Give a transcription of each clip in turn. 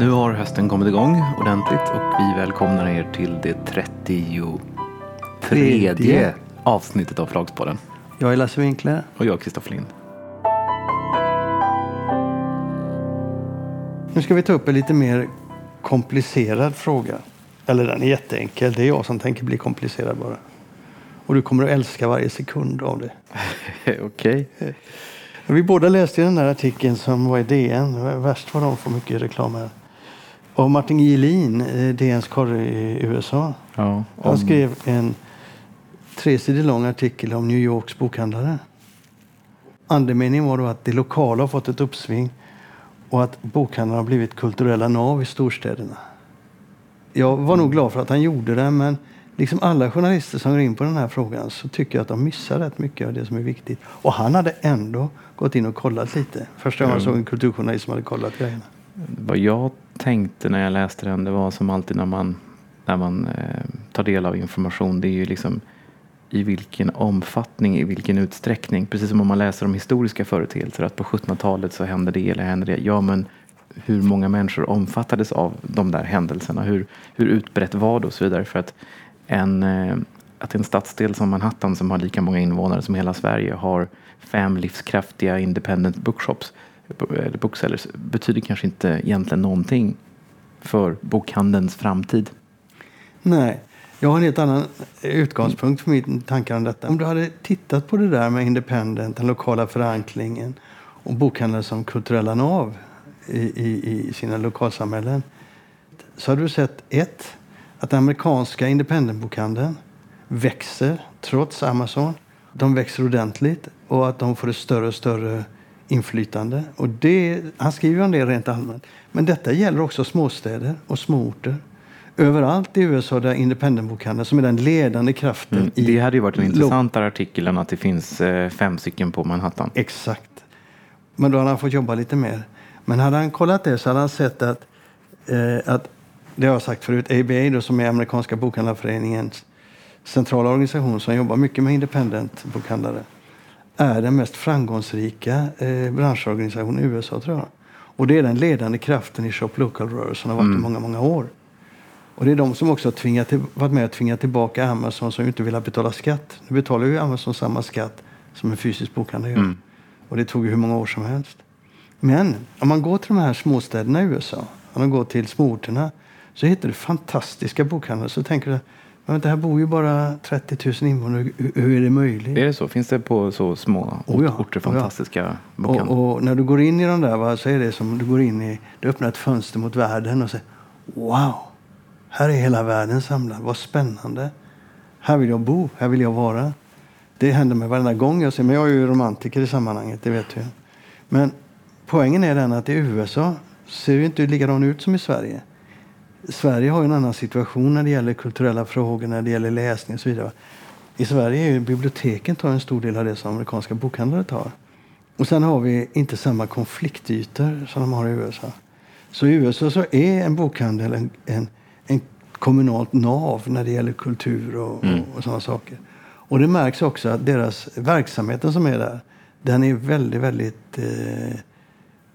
Nu har hösten kommit igång ordentligt och vi välkomnar er till det 33 Tredje. avsnittet av Förlagspodden. Jag är Lasse Winkler. Och jag Kristoffer Lind. Nu ska vi ta upp en lite mer komplicerad fråga. Eller den är jätteenkel. Det är jag som tänker bli komplicerad bara. Och du kommer att älska varje sekund av det. Okej. Vi båda läste den där artikeln som var i DN. Värst vad de får mycket reklam här. Av Martin Gelin, DNs korre i USA. Ja, Han skrev en tresidig lång artikel om New Yorks bokhandlare. Andemeningen var då att det lokala har fått ett uppsving och att bokhandlarna har blivit kulturella nav i storstäderna. Jag var nog glad för att han gjorde det, men liksom alla journalister som går in på den här frågan så tycker jag att de missar rätt mycket av det som är viktigt. Och han hade ändå gått in och kollat lite. Första gången jag såg en kulturjournalist som hade kollat grejerna. Vad jag tänkte när jag läste den, det var som alltid när man, när man eh, tar del av information. Det är ju liksom i vilken omfattning, i vilken utsträckning. Precis som om man läser om historiska företeelser. Att på 1700-talet så hände det eller hände det. Ja, men hur många människor omfattades av de där händelserna? Hur, hur utbrett var det och så vidare. För att en, eh, att en stadsdel som Manhattan som har lika många invånare som hela Sverige har fem livskraftiga independent bookshops eller booksellers betyder kanske inte egentligen någonting för bokhandelns framtid. Nej, jag har en helt annan utgångspunkt för mina tankar om detta. Om du hade tittat på det där med independent, den lokala förankringen och bokhandlare som kulturella nav i, i, i sina lokalsamhällen så hade du sett ett, att den amerikanska independentbokhandeln växer trots Amazon. De växer ordentligt och att de får ett större och större inflytande. Och det, han skriver om det rent allmänt. Men detta gäller också småstäder och småorter. Överallt i USA där independentbokhandeln som är den ledande kraften Mm. i... Det hade ju varit en intressantare artikel än att det finns eh, fem stycken på Manhattan. Exakt. Men då hade han fått jobba lite mer. Men hade han kollat det så hade han sett att, eh, att det har jag sagt förut, ABA då, som är amerikanska bokhandlarföreningens centrala organisation som jobbar mycket med independent-bokhandlare är den mest framgångsrika eh, branschorganisationen i USA tror jag. Och det är den ledande kraften i shop local-rörelsen och har varit i många, många år. Och det är de som också har tvingat till, varit med att tvinga tillbaka Amazon som inte vill ha betala skatt. Nu betalar ju Amazon samma skatt som en fysisk bokhandel gör. Och det tog ju hur många år som helst. Men om man går till de här småstäderna i USA, om man går till småorterna, så hittar du fantastiska bokhandlare. Så tänker du, men det här bor ju bara 30 000 invånare, hur, är det möjligt? Är det så? Finns det på så små Oh ja, orter oh ja. fantastiska bokhandlar? Och, och när du går in i de där va, så är det som du går in i, du öppnar ett fönster mot världen och säger Wow! Här är hela världen samlad. Vad spännande. Här vill jag bo. Här vill jag vara. Det händer mig varenda gång jag ser. Men jag är ju romantiker i sammanhanget, det vet du. Men poängen är den att i USA ser det inte likadant ut som i Sverige. Sverige har en annan situation när det gäller kulturella frågor, när det gäller läsning och så vidare. I Sverige är biblioteken tar en stor del av det som amerikanska bokhandlare tar. Och sen har vi inte samma konfliktytor som de har i USA. Så i USA så är en bokhandel en, en, en kommunalt nav när det gäller kultur och, och, och sådana saker. Och det märks också att deras verksamheten som är där, den är väldigt, väldigt eh,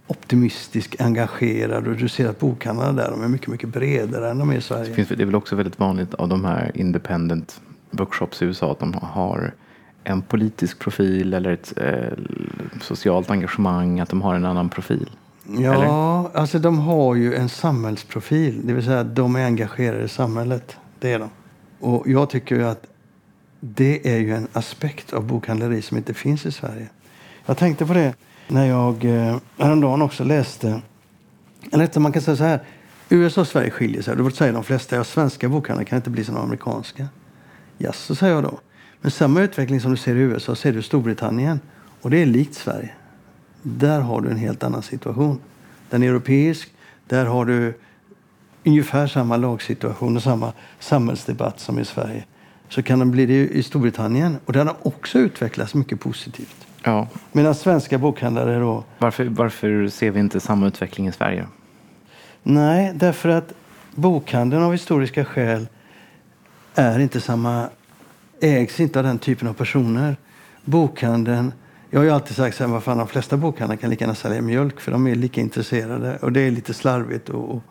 optimistisk, engagerad och du ser att bokhandlarna där de är mycket, mycket bredare än de är i Sverige. Det, finns, det är väl också väldigt vanligt av de här independent bookshops i USA att de har en politisk profil eller ett eh, socialt engagemang, att de har en annan profil. Ja, alltså de har ju en samhällsprofil. Det vill säga att de är engagerade i samhället. Det är de. Och jag tycker ju att det är ju en aspekt av bokhandleri som inte finns i Sverige. Jag tänkte på det när jag eh, häromdagen också läste, eller man kan säga så här. USA och Sverige skiljer sig. Det säger de flesta, ja svenska bokhandlare kan inte bli som amerikanska. Jaså, säger jag då. Men samma utveckling som du ser i USA ser du i Storbritannien. Och det är likt Sverige. Där har du en helt annan situation. Den är europeisk. Där har du ungefär samma lagsituation och samma samhällsdebatt som i Sverige. Så kan det bli det i Storbritannien. Och den har också utvecklats mycket positivt. Ja. Medan svenska bokhandlare då... Varför, varför ser vi inte samma utveckling i Sverige? Nej, därför att bokhandeln av historiska skäl är inte samma... Ägs inte av den typen av personer. Bokhandeln... Jag har ju alltid sagt att de flesta bokhandlare kan lika gärna sälja mjölk för de är lika intresserade. Och det är lite slarvigt och,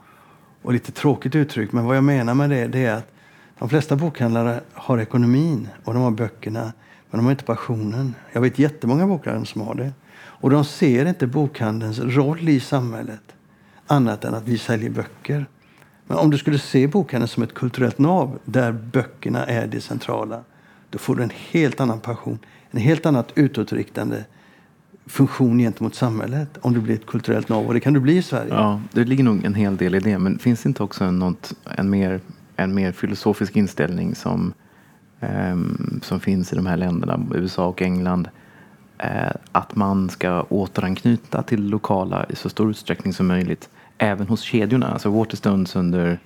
och, lite tråkigt uttryck, men vad jag menar med det, det är att de flesta bokhandlare har ekonomin och de har böckerna, men de har inte passionen. Jag vet jättemånga bokhandlare som har det. Och de ser inte bokhandelns roll i samhället annat än att vi säljer böcker. Men om du skulle se bokhandeln som ett kulturellt nav där böckerna är det centrala, då får du en helt annan passion, en helt annat utåtriktande funktion gentemot samhället om du blir ett kulturellt nav. Och det kan du bli i Sverige. Ja, det ligger nog en hel del i det. Men finns det inte också något, en, mer, en mer filosofisk inställning som, eh, som finns i de här länderna, USA och England? Eh, att man ska återanknyta till det lokala i så stor utsträckning som möjligt. Även hos kedjorna. Alltså Waterstones under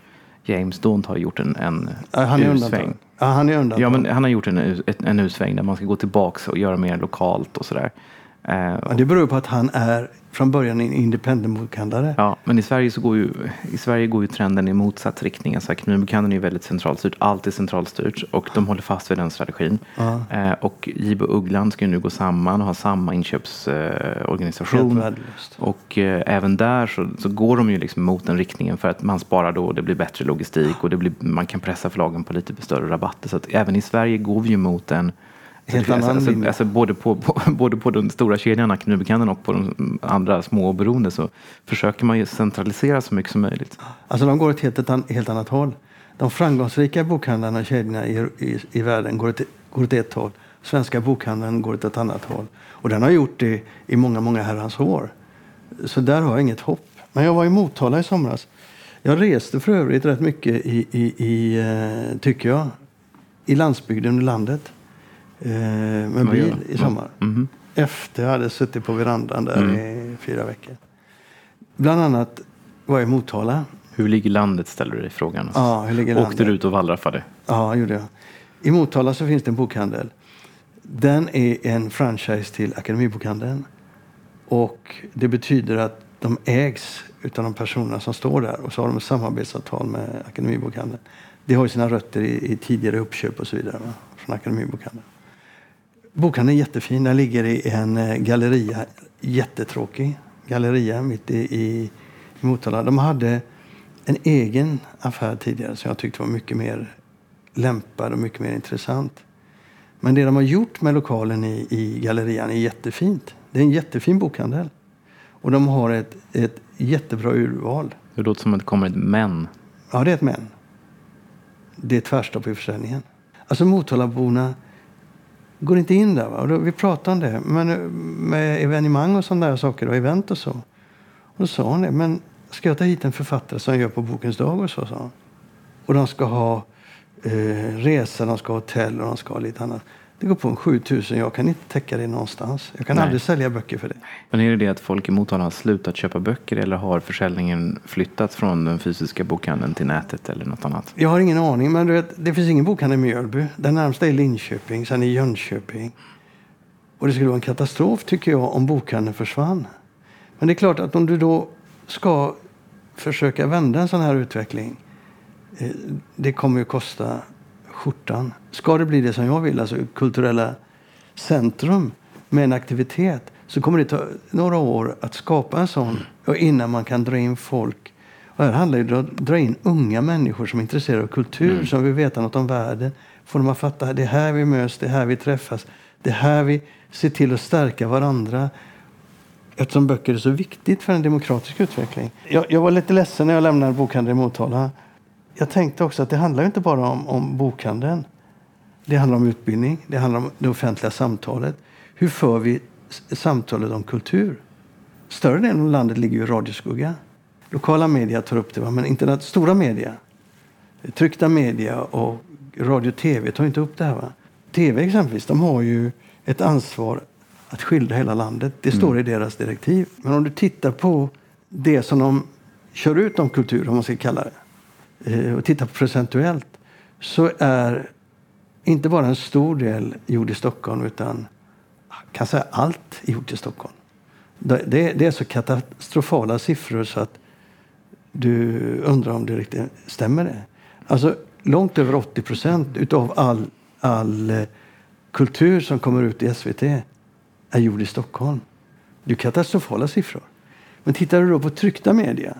James Daunt har gjort en, en han är U-sväng. Ja, han är undantag. Ja, men han har gjort en, en U-sväng där man ska gå tillbaks och göra mer lokalt och sådär. Eh, Ja, det beror på att han är från början en independent-bokhandlare. Ja, men i Sverige, så går ju, i Sverige går ju trenden i motsatt riktning. Alltså, Knutbokhandeln är ju väldigt centralstyrt, allt är centralstyrt och de håller fast vid den strategin. Ja. Eh, och Jibo Ugglan ska ju nu gå samman och ha samma inköpsorganisation. Eh, och eh, även där så, så går de ju liksom mot den riktningen för att man sparar då, det blir bättre logistik och det blir, man kan pressa förlagen på lite större rabatter. Så att även i Sverige går vi ju mot en Helt alltså, annan alltså, linje. alltså, både, på, på, både på de stora kedjorna, Knutbokhandeln och på de andra små och beroende så försöker man ju centralisera så mycket som möjligt. Alltså de går åt helt, ett helt annat håll. De framgångsrika bokhandlarna och kedjorna i, i, i världen går åt, går åt ett håll. Svenska bokhandeln går åt ett annat håll. Och den har gjort det i många, många herrans år. Så där har jag inget hopp. Men jag var i Motala i somras. Jag reste för övrigt rätt mycket i, i, i eh, tycker jag, i landsbygden och landet. Eh, med bil i sommar. Mhm. Efter jag hade suttit på verandan där Mm. i fyra veckor. Bland annat var jag i Motala. Hur ligger landet ställer du dig frågan. Ja, hur ligger landet? Åkte du ut och wallraffade? Ja, gjorde jag. I Motala så finns det en bokhandel. Den är en franchise till Akademibokhandeln. Och det betyder att de ägs utav de personerna som står där. Och så har de ett samarbetsavtal med Akademibokhandeln. Det har ju sina rötter i, i tidigare uppköp och så vidare va? från Akademibokhandeln. Bokhandeln är jättefin. Den ligger i en eh, galleria. Jättetråkig galleria mitt i, i, i Motala. De hade en egen affär tidigare som jag tyckte var mycket mer lämpad och mycket mer intressant. Men det de har gjort med lokalen i, i gallerian är jättefint. Det är en jättefin bokhandel. Och de har ett, ett jättebra urval. Det låter som att det kommer ett men. Ja, det är ett men. Det är tvärstopp i försäljningen. Alltså Motalaborna går inte in där. Va? Och då, vi pratade om det men, eh, med evenemang och sådana där saker och event och så. Och då sa hon det. Men ska jag ta hit en författare som gör på Bokens dag och så, sa hon. Och de ska ha eh, resor, de ska ha hotell och de ska ha lite annat. Det går på en 7000. Jag kan inte täcka det någonstans. Jag kan Nej. aldrig sälja böcker för det. Men är det det att folk i Motala har slutat köpa böcker eller har försäljningen flyttats från den fysiska bokhandeln till nätet eller något annat? Jag har ingen aning, men vet, det finns ingen bokhandel i Mjölby. Den närmsta är Linköping, sen är Jönköping. Och det skulle vara en katastrof tycker jag om bokhandeln försvann. Men det är klart att om du då ska försöka vända en sån här utveckling. Eh, det kommer ju kosta skjortan. Ska det bli det som jag vill, alltså kulturella centrum med en aktivitet så kommer det ta några år att skapa en sån och innan man kan dra in folk. Och här handlar det om att dra in unga människor som är intresserade av kultur, som vill veta något om världen. Får dem att fatta det är här vi möts, det är här vi träffas, det är här vi ser till att stärka varandra. Eftersom böcker är så viktigt för en demokratisk utveckling. Jag, jag var lite ledsen när jag lämnade bokhandeln i Motala. Jag tänkte också att det handlar inte bara om, om bokhandeln. Det handlar om utbildning, det handlar om det offentliga samtalet. Hur för vi samtalet om kultur? Större delen av landet ligger ju i radioskugga. Lokala media tar upp det, men internet, stora media, tryckta media och radio och tv tar inte upp det här. Va? Tv exempelvis, de har ju ett ansvar att skildra hela landet. Det står i deras direktiv. Men om du tittar på det som de kör ut om kultur, om man ska kalla det, Eh, och tittar procentuellt, så är inte bara en stor del gjord i Stockholm, utan kan säga allt är gjort i Stockholm. Det, det, är så katastrofala siffror så att du undrar om det riktigt stämmer. Det. Alltså långt över 80 procent utav all, all eh, kultur som kommer ut i SVT är gjord i Stockholm. Det är katastrofala siffror. Men tittar du då på tryckta media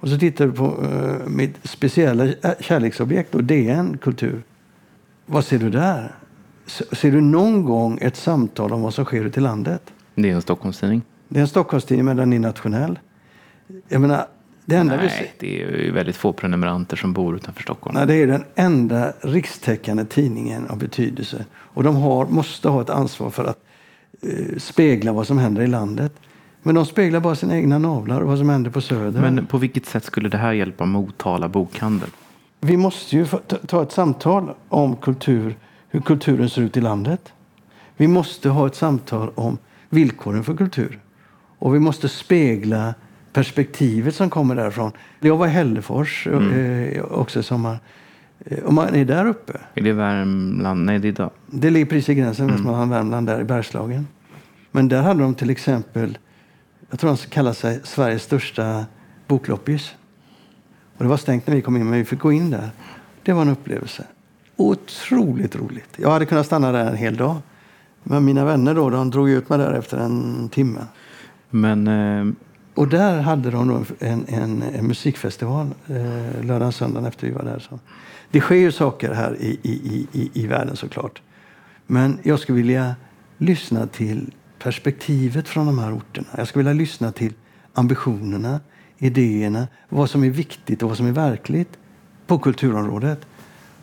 och så tittar du på uh, mitt speciella kärleksobjekt, och DN Kultur. Vad ser du där? Ser du någon gång ett samtal om vad som sker ute i landet? Det är en Stockholmstidning. Det är en Stockholmstidning, men den är nationell. Jag menar, det enda Nej, vi det är ju väldigt få prenumeranter som bor utanför Stockholm. Nej, det är den enda rikstäckande tidningen av betydelse. Och de har, måste ha ett ansvar för att eh, spegla vad som händer i landet. Men de speglar bara sina egna navlar och vad som händer på Söder. Men på vilket sätt skulle det här hjälpa Motala bokhandel? Vi måste ju ta ett samtal om kultur, hur kulturen ser ut i landet. Vi måste ha ett samtal om villkoren för kultur. Och vi måste spegla perspektivet som kommer därifrån. Jag var i Hällefors mm. eh, också i sommar. Eh, om man är där uppe. Är det Värmland? Nej, det är då. Det ligger precis i gränsen mm. Västmanland, Värmland, där i Bergslagen. Men där hade de till exempel, jag tror de kallar sig Sveriges största bokloppis. Och det var stängt när vi kom in, men vi fick gå in där. Det var en upplevelse. Otroligt roligt. Jag hade kunnat stanna där en hel dag. Men mina vänner då, de drog ut mig där efter en timme. Men eh, och där hade de en, en, en musikfestival eh, lördagen söndagen efter vi var där. Så. Det sker ju saker här i, i, i, i världen såklart. Men jag skulle vilja lyssna till perspektivet från de här orterna. Jag skulle vilja lyssna till ambitionerna, idéerna, vad som är viktigt och vad som är verkligt på kulturområdet.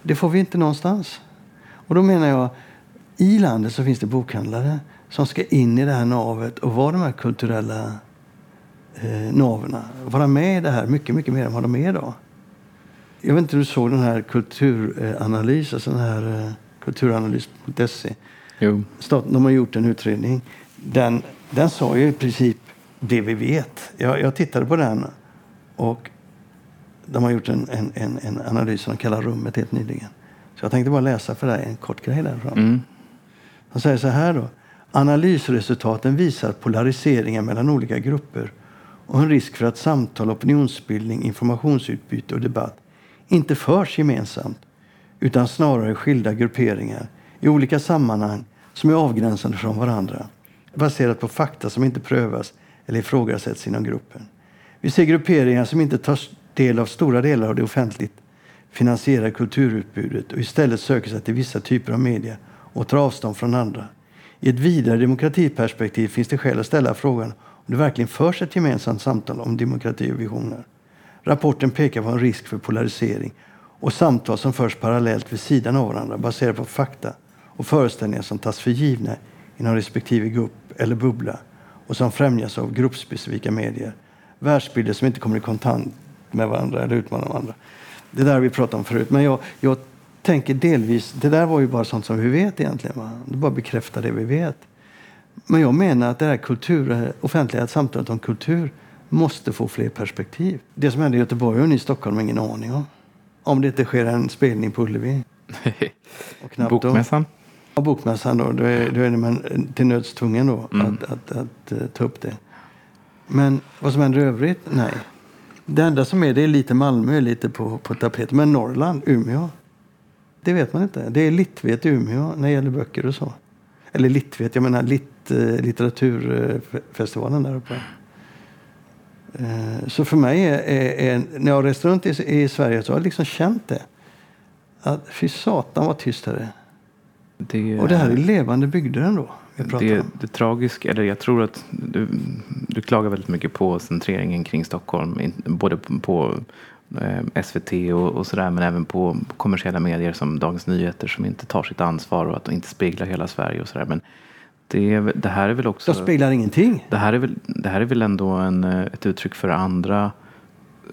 Det får vi inte någonstans. Och då menar jag, i landet så finns det bokhandlare som ska in i det här navet och vara de här kulturella eh, naverna. Vara med i det här mycket, mycket mer än vad de är idag. Jag vet inte om du såg den här kulturanalys, alltså den här eh, kulturanalys.se. Jo. de har gjort en utredning. Den, den sa ju i princip det vi vet. Jag, jag tittade på den och de har gjort en, en, en, en analys som de kallar Rummet helt nyligen. Så jag tänkte bara läsa för dig en kort grej därifrån. Mm. De säger så här då. Analysresultaten visar polariseringar mellan olika grupper och en risk för att samtal, opinionsbildning, informationsutbyte och debatt inte förs gemensamt utan snarare skilda grupperingar i olika sammanhang som är avgränsade från varandra baserat på fakta som inte prövas eller ifrågasätts inom gruppen. Vi ser grupperingar som inte tar del av stora delar av det offentligt finansierade kulturutbudet och istället söker sig till vissa typer av media och tar avstånd från andra. I ett vidare demokratiperspektiv finns det skäl att ställa frågan om det verkligen förs ett gemensamt samtal om demokrati och visioner. Rapporten pekar på en risk för polarisering och samtal som förs parallellt vid sidan av varandra baserat på fakta och föreställningar som tas för givna inom respektive grupp eller bubbla och som främjas av gruppspecifika medier. Världsbilder som inte kommer i kontakt med varandra eller utmanar varandra. Det där har vi pratat om förut. Men jag, jag tänker delvis, det där var ju bara sånt som vi vet egentligen. Va? Det bara bekräftar det vi vet. Men jag menar att det här kultur, offentliga samtalet om kultur måste få fler perspektiv. Det som händer i Göteborg och i Stockholm har ingen aning om. Om det inte sker en spelning på Ullevi. Bokmässan? Ja, bokmässan då. Då är, då är man till nöds tvungen då mm. att, att, att, att, eh, ta upp det. Men vad som händer i övrigt? Nej. Det enda som är det är lite Malmö, lite på, på tapeten. Men Norrland, Umeå. Det vet man inte. Det är Littvet, Umeå när det gäller böcker och så. Eller Littvet, jag menar lit, eh, litteraturfestivalen där uppe. Eh, så för mig, är, är, är, när jag har rest runt i, i, Sverige så har jag liksom känt det. Att fy satan vad tyst här är. Det, och det här är levande bygder ändå. Det, det tragiska, eller jag tror att du, du klagar väldigt mycket på centreringen kring Stockholm. Både på Eh, SVT och, och sådär men även på kommersiella medier som Dagens Nyheter som inte tar sitt ansvar och att inte speglar hela Sverige och sådär. Men det, det, här är väl också... De speglar ingenting? Det här är väl, det här är väl ändå en, eh, ett uttryck för andra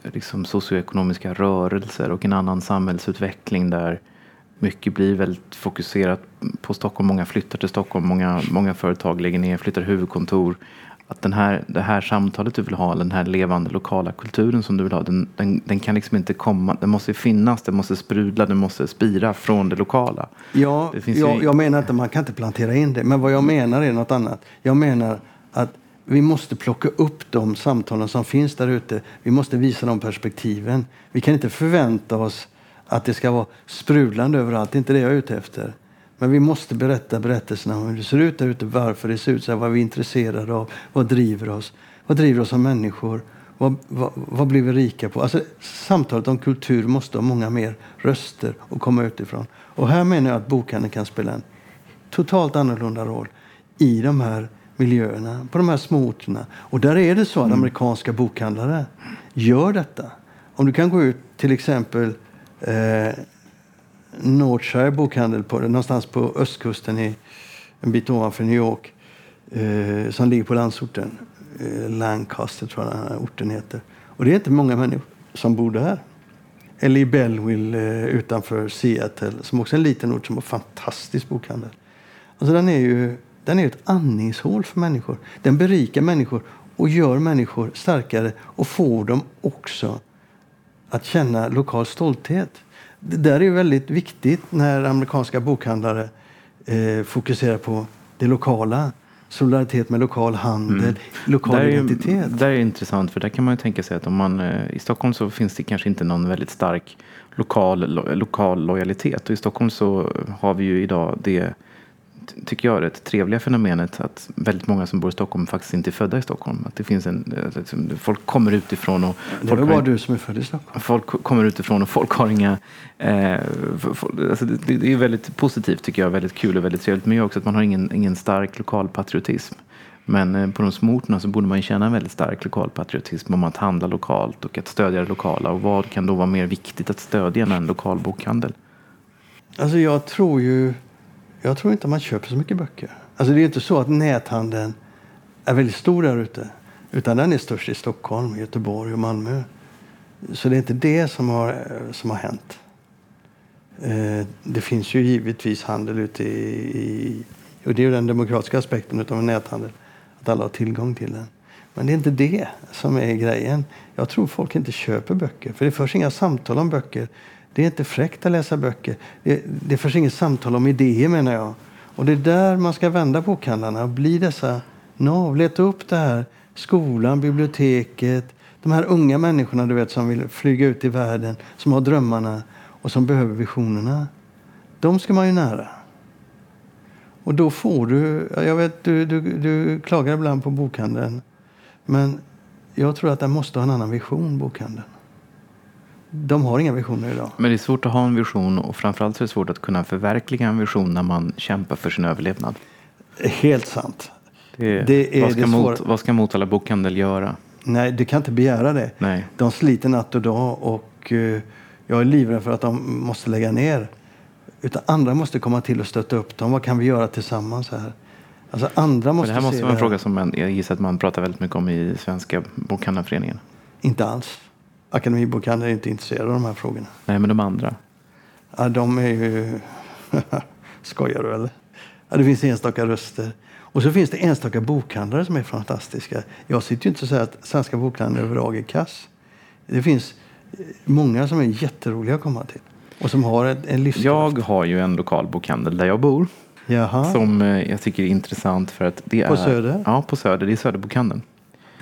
liksom, socioekonomiska rörelser och en annan samhällsutveckling där mycket blir väldigt fokuserat på Stockholm. Många flyttar till Stockholm, många, många företag lägger ner, flyttar huvudkontor att den här, det här samtalet du vill ha, den här levande lokala kulturen som du vill ha, den, den, den kan liksom inte komma, den måste finnas, den måste sprudla, den måste spira från det lokala. Ja, det jag, ju... jag menar inte, man kan inte plantera in det, men vad jag menar är något annat. Jag menar att vi måste plocka upp de samtalen som finns där ute. Vi måste visa de perspektiven. Vi kan inte förvänta oss att det ska vara sprudlande överallt. Det är inte det jag är ute efter. Men vi måste berätta berättelserna om hur det ser ut där ute, varför det ser ut så här, vad vi är intresserade av, vad driver oss. Vad driver oss som människor? Vad, vad, vad blir vi rika på? Alltså, samtalet om kultur måste ha många mer röster och komma utifrån. Och här menar jag att bokhandeln kan spela en totalt annorlunda roll i de här miljöerna, på de här små orterna. Och där är det så att mm. amerikanska bokhandlare gör detta. Om du kan gå ut till exempel eh, Northshire bokhandel på, någonstans på östkusten i, en bit ovanför New York eh, som ligger på landsorten. Eh, Lancaster tror jag den här orten heter. Och det är inte många människor som bor där. Eller i Belleville eh, utanför Seattle som också är en liten ort som har fantastisk bokhandel. Alltså den är ju den är ett andningshål för människor. Den berikar människor och gör människor starkare och får dem också att känna lokal stolthet. Det där är väldigt viktigt när amerikanska bokhandlare eh, fokuserar på det lokala. Solidaritet med lokal handel, mm. lokal där identitet. Är, där är intressant för där kan man ju tänka sig att om man eh, i Stockholm så finns det kanske inte någon väldigt stark lokal, lo, lokal lojalitet och i Stockholm så har vi ju idag det tycker jag, rätt trevliga fenomenet att väldigt många som bor i Stockholm faktiskt inte är födda i Stockholm. Att det finns en, liksom, folk kommer utifrån och... Det är bara du som är född i Stockholm. Folk kommer utifrån och folk har inga... Eh, alltså det, det, är väldigt positivt tycker jag, väldigt kul och väldigt trevligt. Men också att man har ingen, ingen stark lokal patriotism. Men eh, på de små orterna så borde man ju känna en väldigt stark lokal patriotism om att handla lokalt och att stödja det lokala. Och vad kan då vara mer viktigt att stödja än en lokal bokhandel? Alltså jag tror ju jag tror inte man köper så mycket böcker. Alltså det är inte så att näthandeln är väldigt stor där ute. Utan den är störst i Stockholm, Göteborg och Malmö. Så det är inte det som har, som har hänt. Eh, det finns ju givetvis handel ute i, och det är ju den demokratiska aspekten av en näthandel. Att alla har tillgång till den. Men det är inte det som är grejen. Jag tror folk inte köper böcker. För det förs inga samtal om böcker. Det är inte fräckt att läsa böcker. Det, det förs inget samtal om idéer menar jag. Och det är där man ska vända bokhandlarna och bli dessa nav. Leta upp det här. Skolan, biblioteket, de här unga människorna du vet som vill flyga ut i världen, som har drömmarna och som behöver visionerna. De ska man ju nära. Och då får du, jag vet du, du, du klagar ibland på bokhandeln. Men jag tror att den måste ha en annan vision, bokhandeln de har inga visioner idag. Men det är svårt att ha en vision och framförallt så är det svårt att kunna förverkliga en vision när man kämpar för sin överlevnad. Helt sant. Det, det är vad, ska det mot, vad ska Motala bokhandel göra? Nej, du kan inte begära det. Nej. De sliter natt och dag och uh, jag är livrädd för att de måste lägga ner. Utan andra måste komma till och stötta upp dem. Vad kan vi göra tillsammans här? Alltså andra måste det här måste vara en fråga som man, jag gissar att man pratar väldigt mycket om i Svenska Bokhandlarföreningen. Inte alls. Akademibokhandeln är inte intresserade av de här frågorna. Nej, men de andra? Ja, de är ju... Skojar du eller? Ja, det finns enstaka röster. Och så finns det enstaka bokhandlare som är fantastiska. Jag sitter ju inte och säger att svenska bokhandlare överlag är kass. Det finns många som är jätteroliga att komma till. Och som har en, en livskraft. Jag har ju en lokal bokhandel där jag bor. Jaha. Som eh, jag tycker är intressant för att det på är... På Söder? Ja, på Söder. Det är Söderbokhandeln.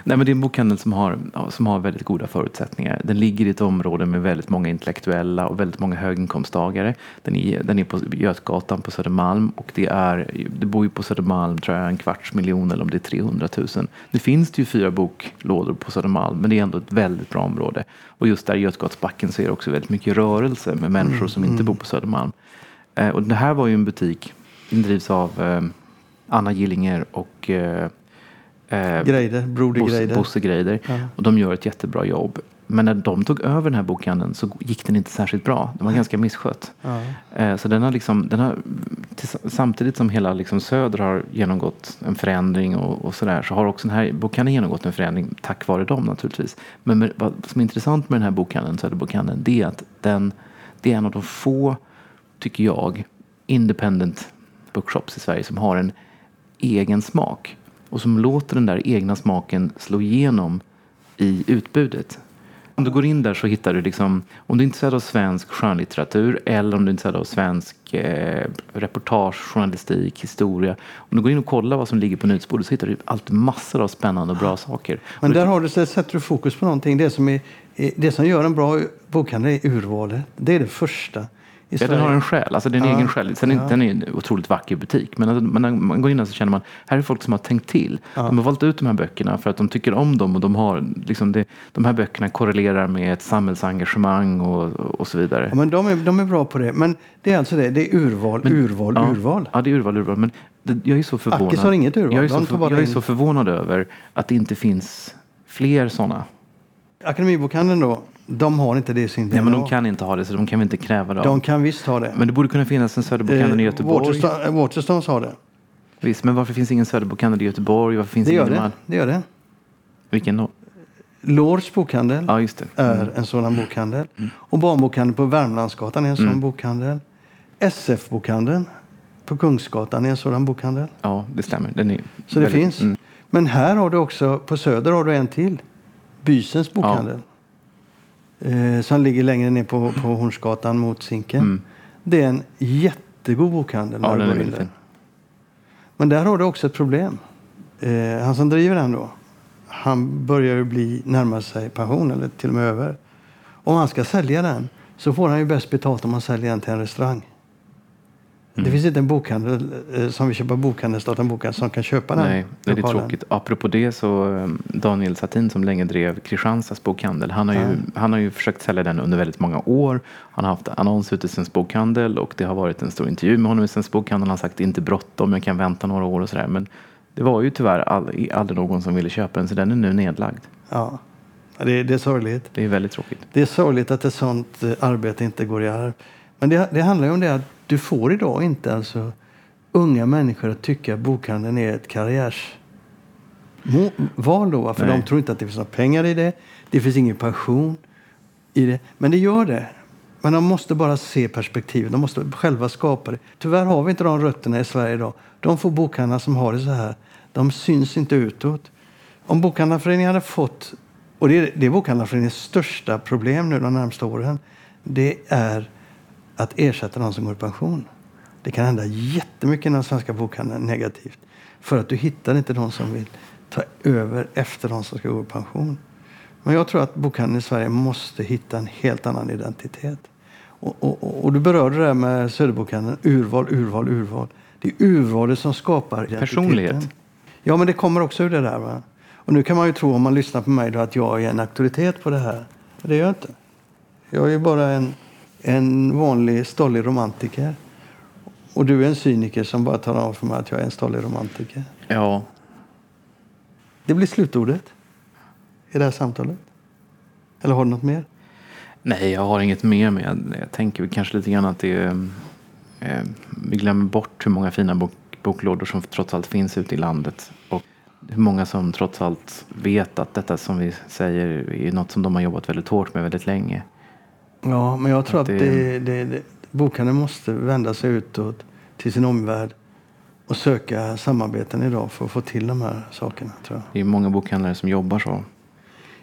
Nej, men det är en bokhandel som har, som har väldigt goda förutsättningar. Den ligger i ett område med väldigt många intellektuella och väldigt många höginkomsttagare. Den är, den är på Götgatan på Södermalm och det, är, det bor ju på Södermalm tror jag en kvarts miljon eller om det är 300 000. Nu finns det ju fyra boklådor på Södermalm men det är ändå ett väldigt bra område. Och just där i Götgatsbacken så är det också väldigt mycket rörelse med människor mm, som inte mm. bor på Södermalm. Eh, och det här var ju en butik, den drivs av eh, Anna Gillinger och eh, Eh, Greider, Broder Bosse, Greider. Bosse Greider. Ja. Och de gör ett jättebra jobb. Men när de tog över den här bokhandeln så gick den inte särskilt bra. Den var ganska misskött. Ja. Eh, så den har liksom, den har, samtidigt som hela liksom Söder har genomgått en förändring och, och sådär så har också den här bokhandeln genomgått en förändring tack vare dem naturligtvis. Men med, vad som är intressant med den här bokhandeln, Söderbokhandeln, det är att den, det är en av de få, tycker jag, independent bookshops i Sverige som har en egen smak och som låter den där egna smaken slå igenom i utbudet. Om du går in där så hittar du liksom, om du är intresserad av svensk skönlitteratur eller om du är intresserad av svensk eh, reportage, journalistik, historia. Om du går in och kollar vad som ligger på nyhetsbordet så hittar du alltid massor av spännande och bra saker. Men där har du, sätter du fokus på någonting. Det som, är, det som gör en bra bokhandel är urvalet. Det är det första. Ja, Sverige. den har en själ, alltså den är Ja. egen själ. Sen är Ja. den är en otroligt vacker butik. Men alltså, när man går in där så känner man, här är folk som har tänkt till. Ja. De har valt ut de här böckerna för att de tycker om dem och de har liksom det, de här böckerna korrelerar med ett samhällsengagemang och, och så vidare. Ja, men de, är, de är bra på det. Men det är alltså det, det är urval, Men- urval, ja, urval. Ja, det är urval, urval. Men det, jag är så förvånad. Ackis har inget urval. Jag är, så, för, jag är så förvånad över att det inte finns fler sådana. Akademibokhandeln då, de har inte det i sin Nej, men de DNA. kan inte ha det, så de kan vi inte kräva det av. de kan visst ha det. Men det borde kunna finnas en Söderbokhandel i Göteborg. Waterstone, eh, Waterstones har det. Visst, men varför finns ingen Söderbokhandel i Göteborg? Varför finns Det gör ingen det. Det gör det. Vilken då? Lords bokhandel Ja, just det. är en sådan bokhandel. Och barnbokhandeln på Värmlandsgatan är en sådan bokhandel. SF-bokhandeln på Kungsgatan är en sådan bokhandel. Ja, det stämmer. Den är Så det väldigt- finns. Mm. Men här har du också, på Söder har du en till. Bysens bokhandel. Eh, som ligger längre ner på, på Hornsgatan mot Zinken. Mm. Det är en jättegod bokhandel. när Ja, du den är in där. Men där har du också ett problem. Eh, han som driver den då, han börjar ju bli, närma sig pension eller till och med över. Om han ska sälja den så får han ju bäst betalt om han säljer den till en restaurang. Mm. Det finns inte en bokhandel eh, som vill köpa bokhandel, starta en bokhandel som kan köpa den. Nej, det är lokalen. tråkigt. Apropå det så um, Daniel Satin som länge drev Kristianstads bokhandel. Han har, ju, han har ju försökt sälja den under väldigt många år. Han har haft annons ute i Svensk Bokhandel och det har varit en stor intervju med honom i Svensk Bokhandel. Han har sagt inte bråttom, jag kan vänta några år och sådär. Men det var ju tyvärr all, aldrig någon som ville köpa den så den är nu nedlagd. Ja, det, det är sorgligt. Det är väldigt tråkigt. Det är sorgligt att ett sånt eh, arbete inte går i arv. Men det, det handlar ju om det att du får idag inte alltså unga människor att tycka att bokhandeln är ett karriärsval då. För Nej. de tror inte att det finns några pengar i det. Det finns ingen passion i det. Men det gör det. Men de måste bara se perspektivet. De måste själva skapa det. Tyvärr har vi inte de rötterna i Sverige idag. De få bokhandlar som har det så här, de syns inte utåt. Om Bokhandlarföreningen hade fått, och det är, det är Bokhandlarföreningens största problem nu de närmaste åren, det är att ersätta de som går i pension. Det kan hända jättemycket inom den svenska bokhandeln negativt. För att du hittar inte de som vill ta över efter de som ska gå i pension. Men jag tror att bokhandeln i Sverige måste hitta en helt annan identitet. Och, och, och- och du berörde det här med Söderbokhandeln. Urval, urval, urval. Det är urvalet som skapar identiteten. Personlighet. Ja, men det kommer också ur det där. Va? Och nu kan man ju tro om man lyssnar på mig då, att jag är en auktoritet på det här. Men det är jag inte. Jag är bara en, en vanlig stollig romantiker. Och du är en cyniker som bara talar om för mig att jag är en stollig romantiker. Ja, Det blir slutordet i det här samtalet. Eller har du något mer? Nej, jag har inget mer med. Jag, jag tänker kanske lite grann att det är, eh, vi glömmer bort hur många fina bok, boklådor som trots allt finns ute i landet. Och hur många som trots allt vet att detta som vi säger är något som de har jobbat väldigt hårt med väldigt länge. Ja, men jag tror Att att, det- det, det, bokhandeln måste vända sig utåt till sin omvärld och söka samarbeten idag för att få till de här sakerna. Tror jag. Det är många bokhandlare som jobbar så.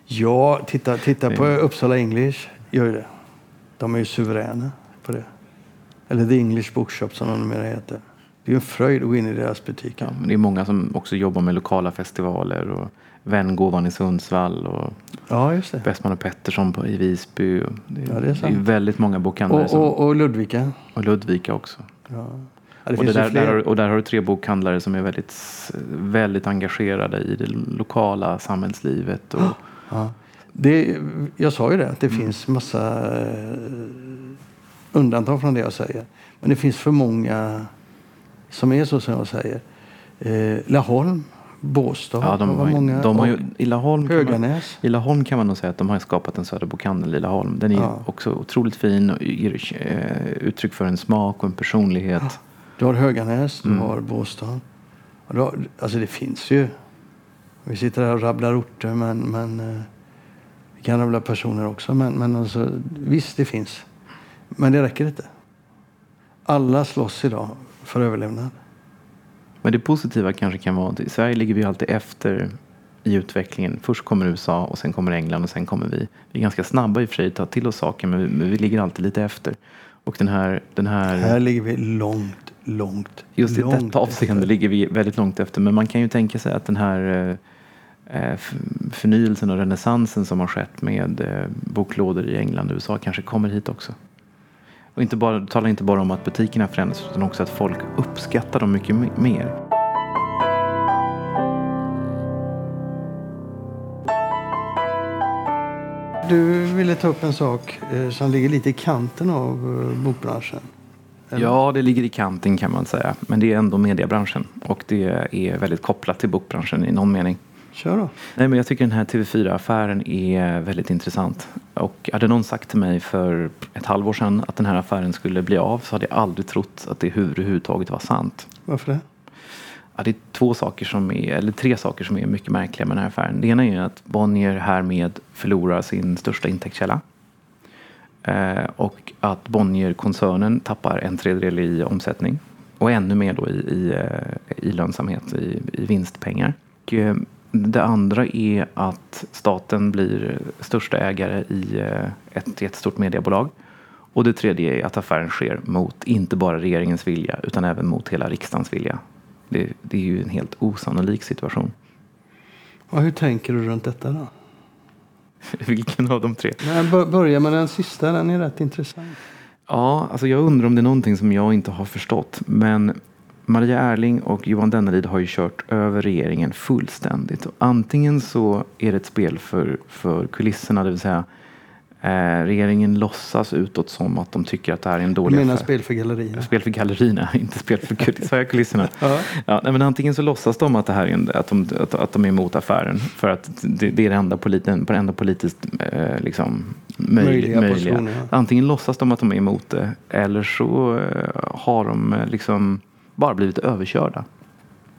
Ja, titta, titta på Uppsala English. Gör det. De är ju suveräna på det. Eller The English Bookshop som de numera heter. Det är ju en fröjd att gå in i deras butiker. Ja, men det är många som också jobbar med lokala festivaler och Vängåvan i Sundsvall och Ja, just det. Bästman och Pettersson på, i Visby. Och det, Ja, det är det är sant. väldigt många bokhandlare Och, och, och Ludvika. och Ludvika också. Ja. Ja, och, där, där, har- och där har du tre bokhandlare som är väldigt, väldigt engagerade i det lokala samhällslivet. Och, Ja. Det, jag sa ju det, att det Mm. finns massa eh, undantag från det jag säger. Men det finns för många som är så som jag säger. Eh, Laholm, Båstad, ja, de, har, många. de har ju, och i Laholm, kan man, Höganäs. I Laholm kan man nog säga att de har skapat en Söderbokhandel i Laholm. Den är Ja. också otroligt fin och ger eh, uttryck för en smak och en personlighet. Du har Höganäs, du Mm. har Båstad. Alltså det finns ju. Vi sitter här och rabblar orter, men, men eh, vi kan rabbla personer också. Men, men alltså, visst, det finns. Men det räcker inte. Alla slåss idag för överlevnad. Men det positiva kanske kan vara att i Sverige ligger vi alltid efter i utvecklingen. Först kommer USA och sen kommer England och sen kommer vi. Vi är ganska snabba i och för sig att ta till oss saker men vi, men vi ligger alltid lite efter. Och den här, den här, Här ligger vi långt, långt, just i långt detta avseende efter. ligger vi väldigt långt efter. Men man kan ju tänka sig att den här eh, eh, förnyelsen och renässansen som har skett med eh, boklådor i England och USA kanske kommer hit också. Och inte bara, det talar inte bara om att butikerna förändras utan också att folk uppskattar dem mycket me- mer. Du ville ta upp en sak eh, som ligger lite i kanten av eh, bokbranschen. Eller? Ja, det ligger i kanten kan man säga. Men det är ändå mediebranschen. Och det är väldigt kopplat till bokbranschen i någon mening. Kör då. Nej, men jag tycker den här TV4-affären är väldigt intressant. Och hade någon sagt till mig för ett halvår sedan att den här affären skulle bli av så hade jag aldrig trott att det överhuvudtaget var sant. Varför det? Ja, det är två saker som är, eller tre saker som är mycket märkliga med den här affären. Det ena är att Bonnier härmed förlorar sin största intäktskälla. Eh, och att Bonnier-koncernen tappar en tredjedel i omsättning. Och ännu mer då i, i, eh, i lönsamhet, i, i vinstpengar. Och, eh, det andra är att staten blir största ägare i eh, ett jättestort mediebolag. Och det tredje är att affären sker mot inte bara regeringens vilja utan även mot hela riksdagens vilja. Det, det är ju en helt osannolik situation. Och hur tänker du runt detta då? Vilken av de tre? Nej, bör- börja med den sista, den är rätt intressant. Ja, alltså jag undrar om det är någonting som jag inte har förstått. Men Maria Erling och Johan Denneryd har ju kört över regeringen fullständigt. Och antingen så är det ett spel för, för kulisserna, det vill säga eh, regeringen låtsas utåt som att de tycker att det här är en dålig affär. spel för gallerierna? Spel för gallerierna, inte spel för kuliss- för kulisserna. Ja. Ja, men antingen så låtsas de att, det här är en, att, de, att, att de är emot affären för att det, det är det enda, politen, på det enda politiskt eh, liksom, möj, Möjliga möjliga. Antingen låtsas de att de är emot det eller så eh, har de eh, liksom bara blivit överkörda.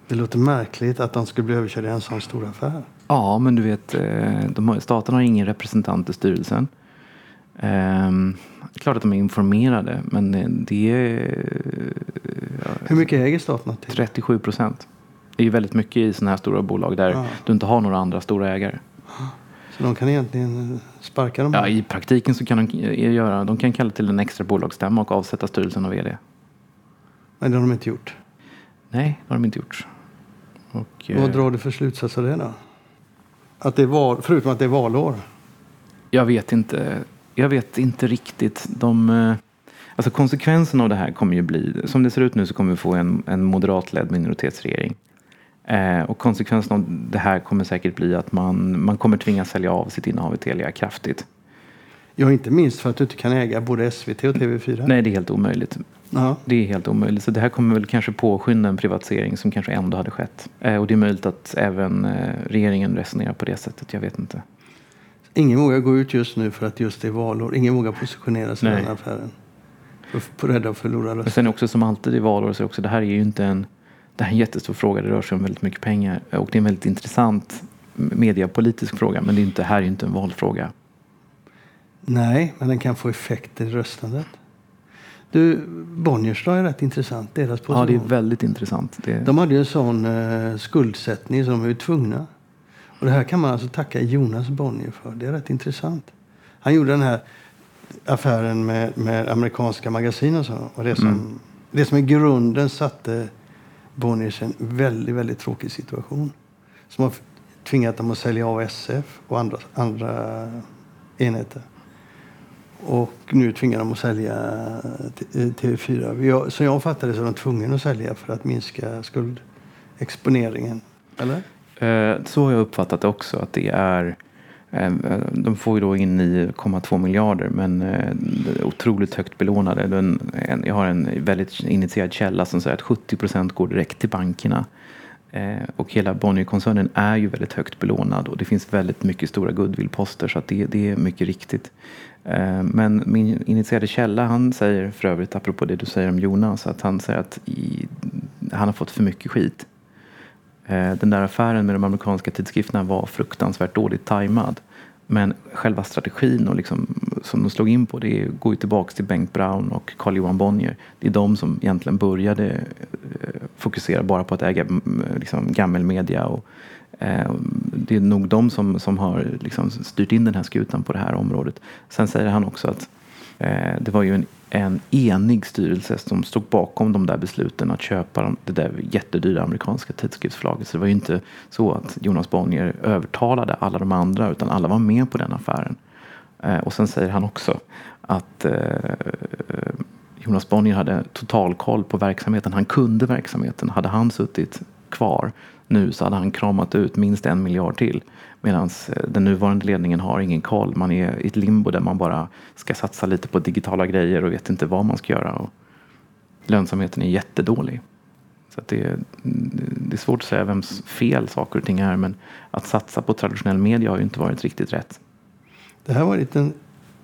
Det låter märkligt att de skulle bli överkörda i en sån stor affär. Ja, men du vet, eh, de har, staten har ingen representant i styrelsen. Ehm, det är klart att de är informerade, men eh, det är Hur mycket äger staten till? 37 procent. Det är ju väldigt mycket i sådana här stora bolag där Ja. du inte har några andra stora ägare. Så de kan egentligen eh, sparka dem? Ja, I praktiken så kan de eh, göra, de kan kalla till en extra bolagsstämma och avsätta styrelsen och vd. Nej, det har de inte gjort. Nej, det har de inte gjort. Och, Vad eh, drar du för slutsats av det då? Att det är val, förutom att det är valår? Jag vet inte. Jag vet inte riktigt. De, eh, alltså konsekvensen av det här kommer ju bli, som det ser ut nu så kommer vi få en, en moderatledd minoritetsregering. Eh, och konsekvensen av det här kommer säkert bli att man, man kommer tvingas sälja av sitt innehav i Telia kraftigt. Ja, inte minst för att du inte kan äga både SVT och TV4. Nej, det är helt omöjligt. Ja. Det är helt omöjligt. Så det här kommer väl kanske påskynda en privatisering som kanske ändå hade skett. Eh, och det är möjligt att även eh, regeringen resonerar på det sättet. Jag vet inte. Ingen vågar gå ut just nu för att just det är valår. Ingen vågar positionera sig i den här affären. För, rädda att förlora röster. sen också som alltid i valår så är också det här är ju inte en det här är en jättestor fråga. Det rör sig om väldigt mycket pengar och det är en väldigt intressant mediapolitisk fråga. Men det är inte, här är ju inte en valfråga. Nej, men den kan få effekter i röstandet. Du, Bonniers då är rätt intressant. Deras position. Ja, det är väldigt intressant. Det, De hade ju en sån eh, skuldsättning så de var ju tvungna. Och det här kan man alltså tacka Jonas Bonnier för. Det är rätt intressant. Han gjorde den här affären med, med amerikanska magasin och så. Och det som, Mm. det som i grunden satte Bonniers i en väldigt, väldigt tråkig situation. Som har tvingat dem att sälja av SF och andra, andra enheter. Och nu tvingar de att sälja TV4. Eh, som jag fattar det så är de tvungna att sälja för att minska skuldexponeringen. Eller? Eh, så har jag uppfattat det också. Att det är, eh, de får ju då in 9,2 miljarder men är otroligt högt belånade. Jag har en väldigt initierad källa som säger att 70 procent går direkt till bankerna. Och hela Bonnierkoncernen är ju väldigt högt belånad och det finns väldigt mycket stora goodwillposter så att det, det är mycket riktigt. Eh, men min initierade källa han säger för övrigt apropå det du säger om Jonas att han säger att i, han har fått för mycket skit. Eh, den där affären med de amerikanska tidskrifterna var fruktansvärt dåligt tajmad. Men själva strategin och liksom, som de slog in på det går ju tillbaka till Bengt Brown och Carl Johan Bonnier. Det är de som egentligen började eh, fokusera bara på att äga mm, liksom, gammelmedia. Och, eh, det är nog de som, som har liksom, styrt in den här skutan på det här området. Sen säger han också att Eh, det var ju en, en enig styrelse som stod bakom de där besluten att köpa de, det där jättedyra amerikanska tidskriftsförlaget. Så det var ju inte så att Jonas Bonnier övertalade alla de andra utan alla var med på den affären. Eh, och sen säger han också att eh, Jonas Bonnier hade total koll på verksamheten. Han kunde verksamheten. Hade han suttit kvar nu så hade han kramat ut minst en miljard till. Medan eh, den nuvarande ledningen har ingen koll. Man är i ett limbo där man bara ska satsa lite på digitala grejer och vet inte vad man ska göra. Och lönsamheten är jättedålig. Så det, är, det är svårt att säga vems fel saker och ting är men att satsa på traditionell media har ju inte varit riktigt rätt. Det här var en liten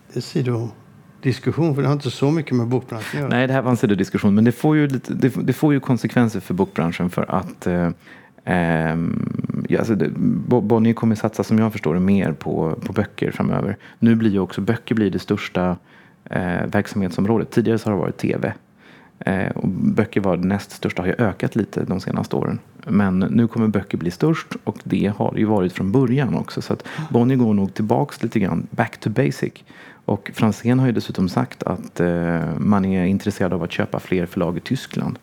sidodiskussion för det har inte så mycket med bokbranschen att göra. Nej, det här var en sidodiskussion men det får ju, lite, det, det får ju konsekvenser för bokbranschen för att eh, Eh, alltså det, Bonnier kommer satsa som jag förstår det mer på, på böcker framöver. Nu blir ju också böcker blir det största eh, verksamhetsområdet. Tidigare så har det varit tv. Eh, och böcker var det näst största, har ju ökat lite de senaste åren. Men nu kommer böcker bli störst och det har det ju varit från början också. Så att Bonnier går nog tillbaks lite grann, back to basic. Och Franzén har ju dessutom sagt att eh, man är intresserad av att köpa fler förlag i Tyskland.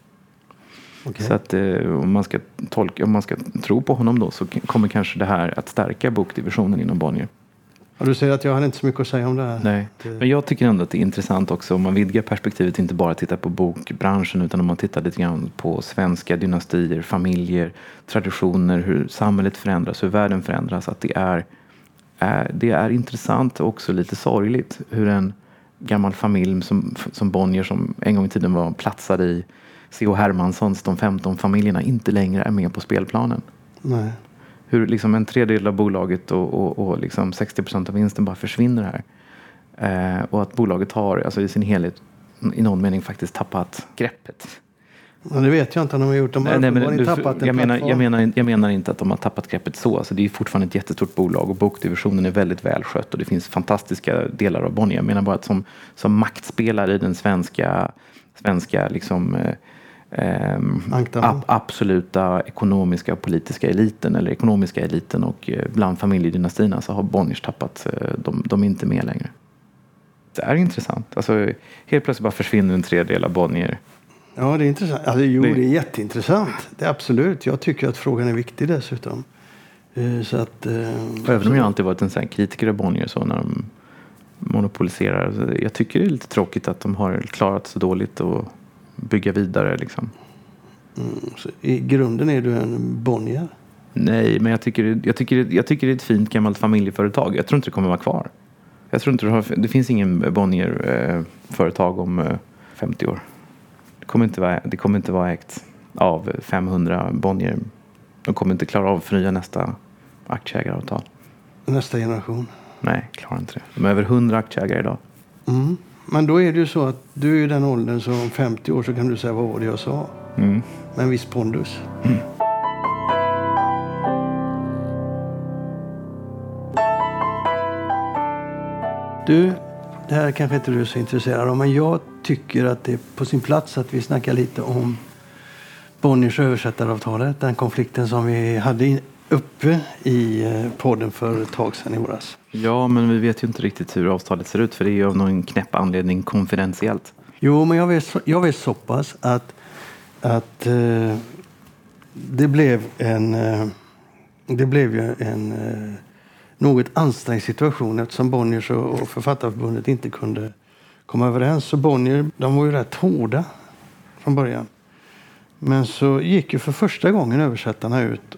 Okay. Så att eh, om, man ska tolka, om man ska tro på honom då så kommer kanske det här att stärka bokdivisionen inom Bonnier. Och du säger att jag har inte så mycket att säga om det här. Nej, men jag tycker ändå att det är intressant också om man vidgar perspektivet, inte bara tittar på bokbranschen utan om man tittar lite grann på svenska dynastier, familjer, traditioner, hur samhället förändras, hur världen förändras. Att det är, är, det är intressant och också lite sorgligt hur en gammal familj som, som Bonnier som en gång i tiden var platsade i C.H. Hermanssons De 15 familjerna inte längre är med på spelplanen. Nej. Hur liksom en tredjedel av bolaget och, och, och liksom 60 procent av vinsten bara försvinner här. Eh, och att bolaget har alltså i sin helhet i någon mening faktiskt tappat greppet. Ja, det vet jag inte om de har gjort. De har nej, men, du, tappat jag, menar, jag, menar, jag menar inte att de har tappat greppet så. Alltså, det är fortfarande ett jättestort bolag och bokdivisionen är väldigt välskött och det finns fantastiska delar av Bonnier. Jag menar bara att som, som maktspelare i den svenska, svenska liksom, eh, eh, ab absoluta ekonomiska och politiska eliten eller ekonomiska eliten och eh, bland familjedynastierna så har Bonniers tappat, eh, de, de är inte med längre. Det är intressant. Alltså, helt plötsligt bara försvinner en tredjedel av Bonnier. Ja, det är intressant. Alltså, jo, det... det är jätteintressant. Det är absolut. Jag tycker att frågan är viktig dessutom. Eh, så att, Även om jag alltid varit en sån kritiker av Bonnier så när de monopoliserar. Jag tycker det är lite tråkigt att de har klarat så dåligt och bygga vidare. Liksom. Mm, I grunden är du en Bonnier? Nej, men jag tycker, jag, tycker, jag tycker det är ett fint gammalt familjeföretag. Jag tror inte det kommer vara kvar. Jag tror inte det, har, det finns ingen Bonnier-företag om eh, 50 år. Det kommer, inte vara, det kommer inte vara ägt av 500 Bonnier. De kommer inte klara av att förnya nästa aktieägaravtal. Nästa generation? Nej, klarar inte det. De är över 100 aktieägare idag. Mm. Men då är det ju så att du är i den åldern så om 50 år så kan du säga vad var det jag sa? Mm. Med en viss pondus. Mm. Du, det här kanske inte du är så intresserad av men jag tycker att det är på sin plats att vi snackar lite om Bonniers översättaravtalet. Den konflikten som vi hade uppe i eh, podden för ett tag sedan i våras. Ja, men vi vet ju inte riktigt hur avtalet ser ut för det är ju av någon knäpp anledning konfidentiellt. Jo, men jag vet, jag vet så pass att, att uh, det blev en, uh, det blev ju en uh, något ansträngd situation eftersom Bonniers och Författarförbundet inte kunde komma överens. Så Bonnier, de var ju rätt hårda från början. Men så gick ju för första gången översättarna ut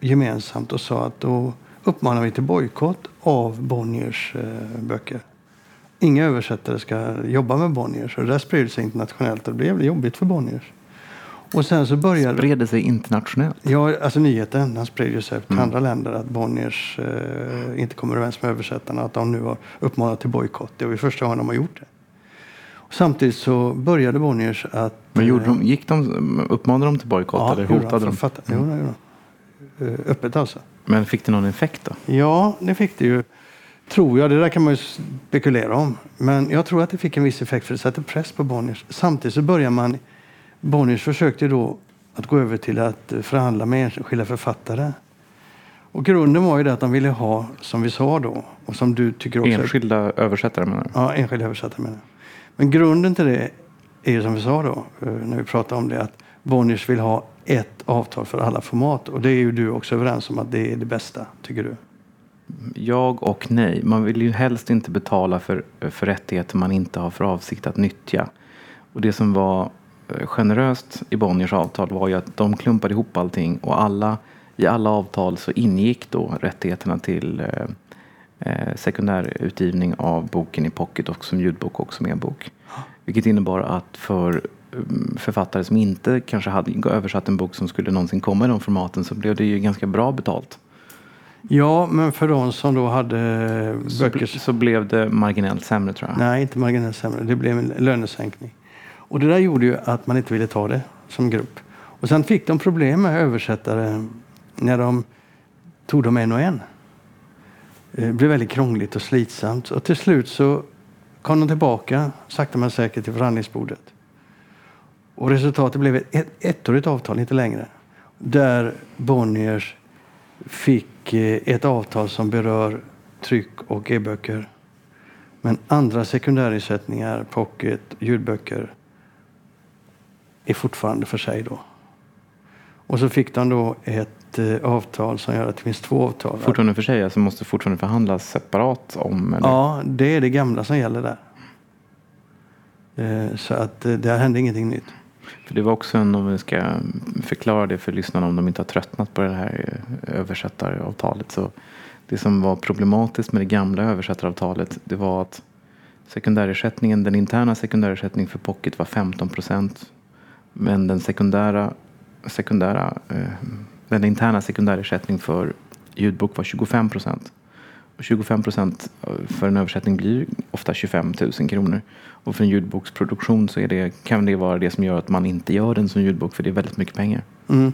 gemensamt och sa att då uppmanar vi till bojkott av Bonniers eh, böcker. Inga översättare ska jobba med Bonniers. Och det där spred sig internationellt och det blev jobbigt för Bonniers. Och sen så började... Spred det sig internationellt? Ja, alltså nyheten den spred sig till mm. andra länder att Bonniers eh, inte kommer överens med översättarna. Att de nu har uppmanat till bojkott. Det var ju första gången de har gjort det. Och samtidigt så började Bonniers att... Men gjorde de, gick de, uppmanade de till bojkott ja, eller hotade de? Fatta, mm. jo, jo, jo. Eh, öppet alltså. Men fick det någon effekt då? Ja, det fick det ju. Tror jag. Det där kan man ju spekulera om. Men jag tror att det fick en viss effekt för det satte press på Bonniers. Samtidigt så börjar man... Bonniers försökte då att gå över till att förhandla med enskilda författare. Och grunden var ju det att de ville ha, som vi sa då, och som du tycker också... Enskilda översättare menar du? Ja, enskilda översättare menar Men grunden till det är ju som vi sa då, eh, när vi pratade om det, att Bonniers vill ha ett avtal för alla format. Och det är ju du också överens om att det är det bästa, tycker du? Jag och nej. Man vill ju helst inte betala för, för rättigheter man inte har för avsikt att nyttja. Och det som var eh, generöst i Bonniers avtal var ju att de klumpade ihop allting och alla, i alla avtal så ingick då rättigheterna till eh, eh, sekundärutgivning av boken i pocket och som ljudbok och som e-bok. Vilket innebar att för författare som inte kanske hade översatt en bok som skulle någonsin komma i de formaten så blev det ju ganska bra betalt. Ja, men för de som då hade Så, böcker... så blev det marginellt sämre tror jag. Nej, inte marginellt sämre. Det blev en lönesänkning. Och det där gjorde ju att man inte ville ta det som grupp. Och sen fick de problem med översättare när de tog dem en och en. Det blev väldigt krångligt och slitsamt. Och till slut så kom de tillbaka, sakta men säkert, till förhandlingsbordet. Och resultatet blev ett ett- ettårigt avtal, inte längre. Där Bonniers fick eh, ett avtal som berör tryck och e-böcker. Men andra sekundärersättningar, pocket, ljudböcker, är fortfarande för sig då. Och så fick de då ett eh, avtal som gör att det finns två avtal. Fortfarande för sig, alltså måste fortfarande förhandlas separat om eller? Ja, det är det gamla som gäller där. Eh, Så att där hände ingenting nytt. För det var också en, om vi ska förklara det för lyssnarna om de inte har tröttnat på det här eh, översättaravtalet. Så det som var problematiskt med det gamla översättaravtalet det var att sekundärersättningen, den interna sekundärersättningen för pocket var 15 procent. Men den sekundära, sekundära eh, den interna sekundärersättningen för ljudbok var 25 procent. 25 procent för en översättning blir ofta 25 000 kronor. Och för en ljudboksproduktion så är det, kan det vara det som gör att man inte gör den som ljudbok för det är väldigt mycket pengar. Mm.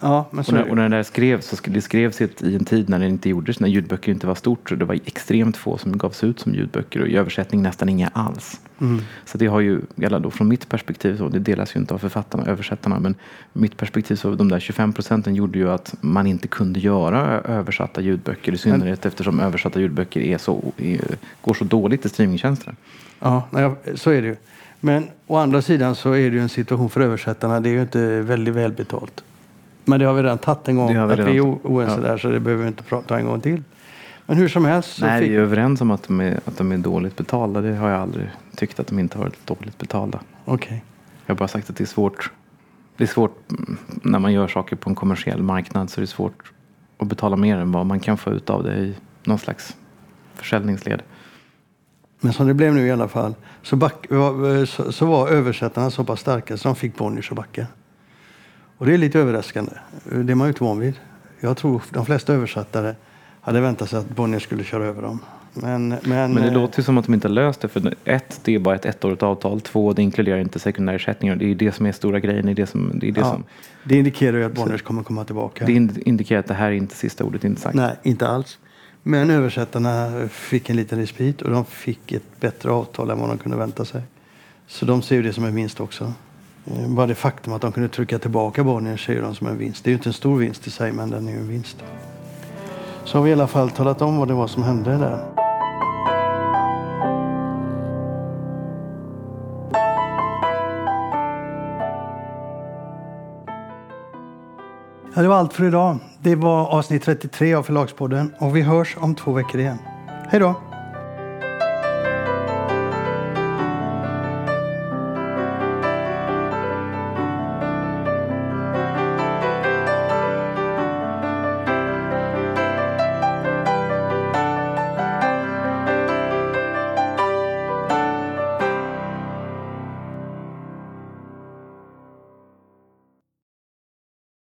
Ja, men Och så när, är och när det skrevs, så det skrevs i en tid när det inte gjordes, när ljudböcker inte var stort. Så det var extremt få som gavs ut som ljudböcker och i översättning nästan inga alls. Mm. Så det har ju, eller då från mitt perspektiv, så det delas ju inte av författarna, översättarna, men mitt perspektiv så de där 25 procenten gjorde ju att man inte kunde göra översatta ljudböcker i synnerhet eftersom översatta ljudböcker är så, är, går så dåligt i streamingtjänsterna. Ja, så är det ju. Men å andra sidan så är det ju en situation för översättarna. Det är ju inte väldigt välbetalt. Men det har vi redan tagit en gång. Vi att vi är oense ja. där så det behöver vi inte prata en gång till. Men hur som helst Nej, fick... vi är överens om att de är, att de är dåligt betalda. Det har jag aldrig tyckt att de inte har varit dåligt betalda. Okej. Jag har bara sagt att det är svårt. Det är svårt mm, när man gör saker på en kommersiell marknad så är det svårt att betala mer än vad man kan få ut av det i någon slags försäljningsled. Men som det blev nu i alla fall så, back, så, så var översättarna så pass starka så de fick Bonniers att backa. Och det är lite överraskande. Det är man ju inte van vid. Jag tror de flesta översättare hade väntat sig att Bonnier skulle köra över dem. Men, men, Men det eh, låter ju som att de inte har löst det. För ett, det är bara ett ettårigt avtal. Två, det inkluderar inte sekundärersättningar. Det är det som är stora grejen. Det är det som, det är det ja, som, det indikerar ju att Bonniers kommer komma tillbaka. det ind- indikerar att det här är inte sista ordet inte sagt. Nej, inte alls. Men översättarna fick en liten respit och de fick ett bättre avtal än vad de kunde vänta sig. Så de ser ju det som en vinst också. Eh, bara det faktum att de kunde trycka tillbaka Bonnier ser de som en vinst. Det är ju inte en stor vinst i sig, men den är ju en vinst. Så har vi i alla fall talat om vad det var som hände där. Ja, det var allt för idag. Det var avsnitt 33 av Förlagspodden och vi hörs om två veckor igen. Hej då!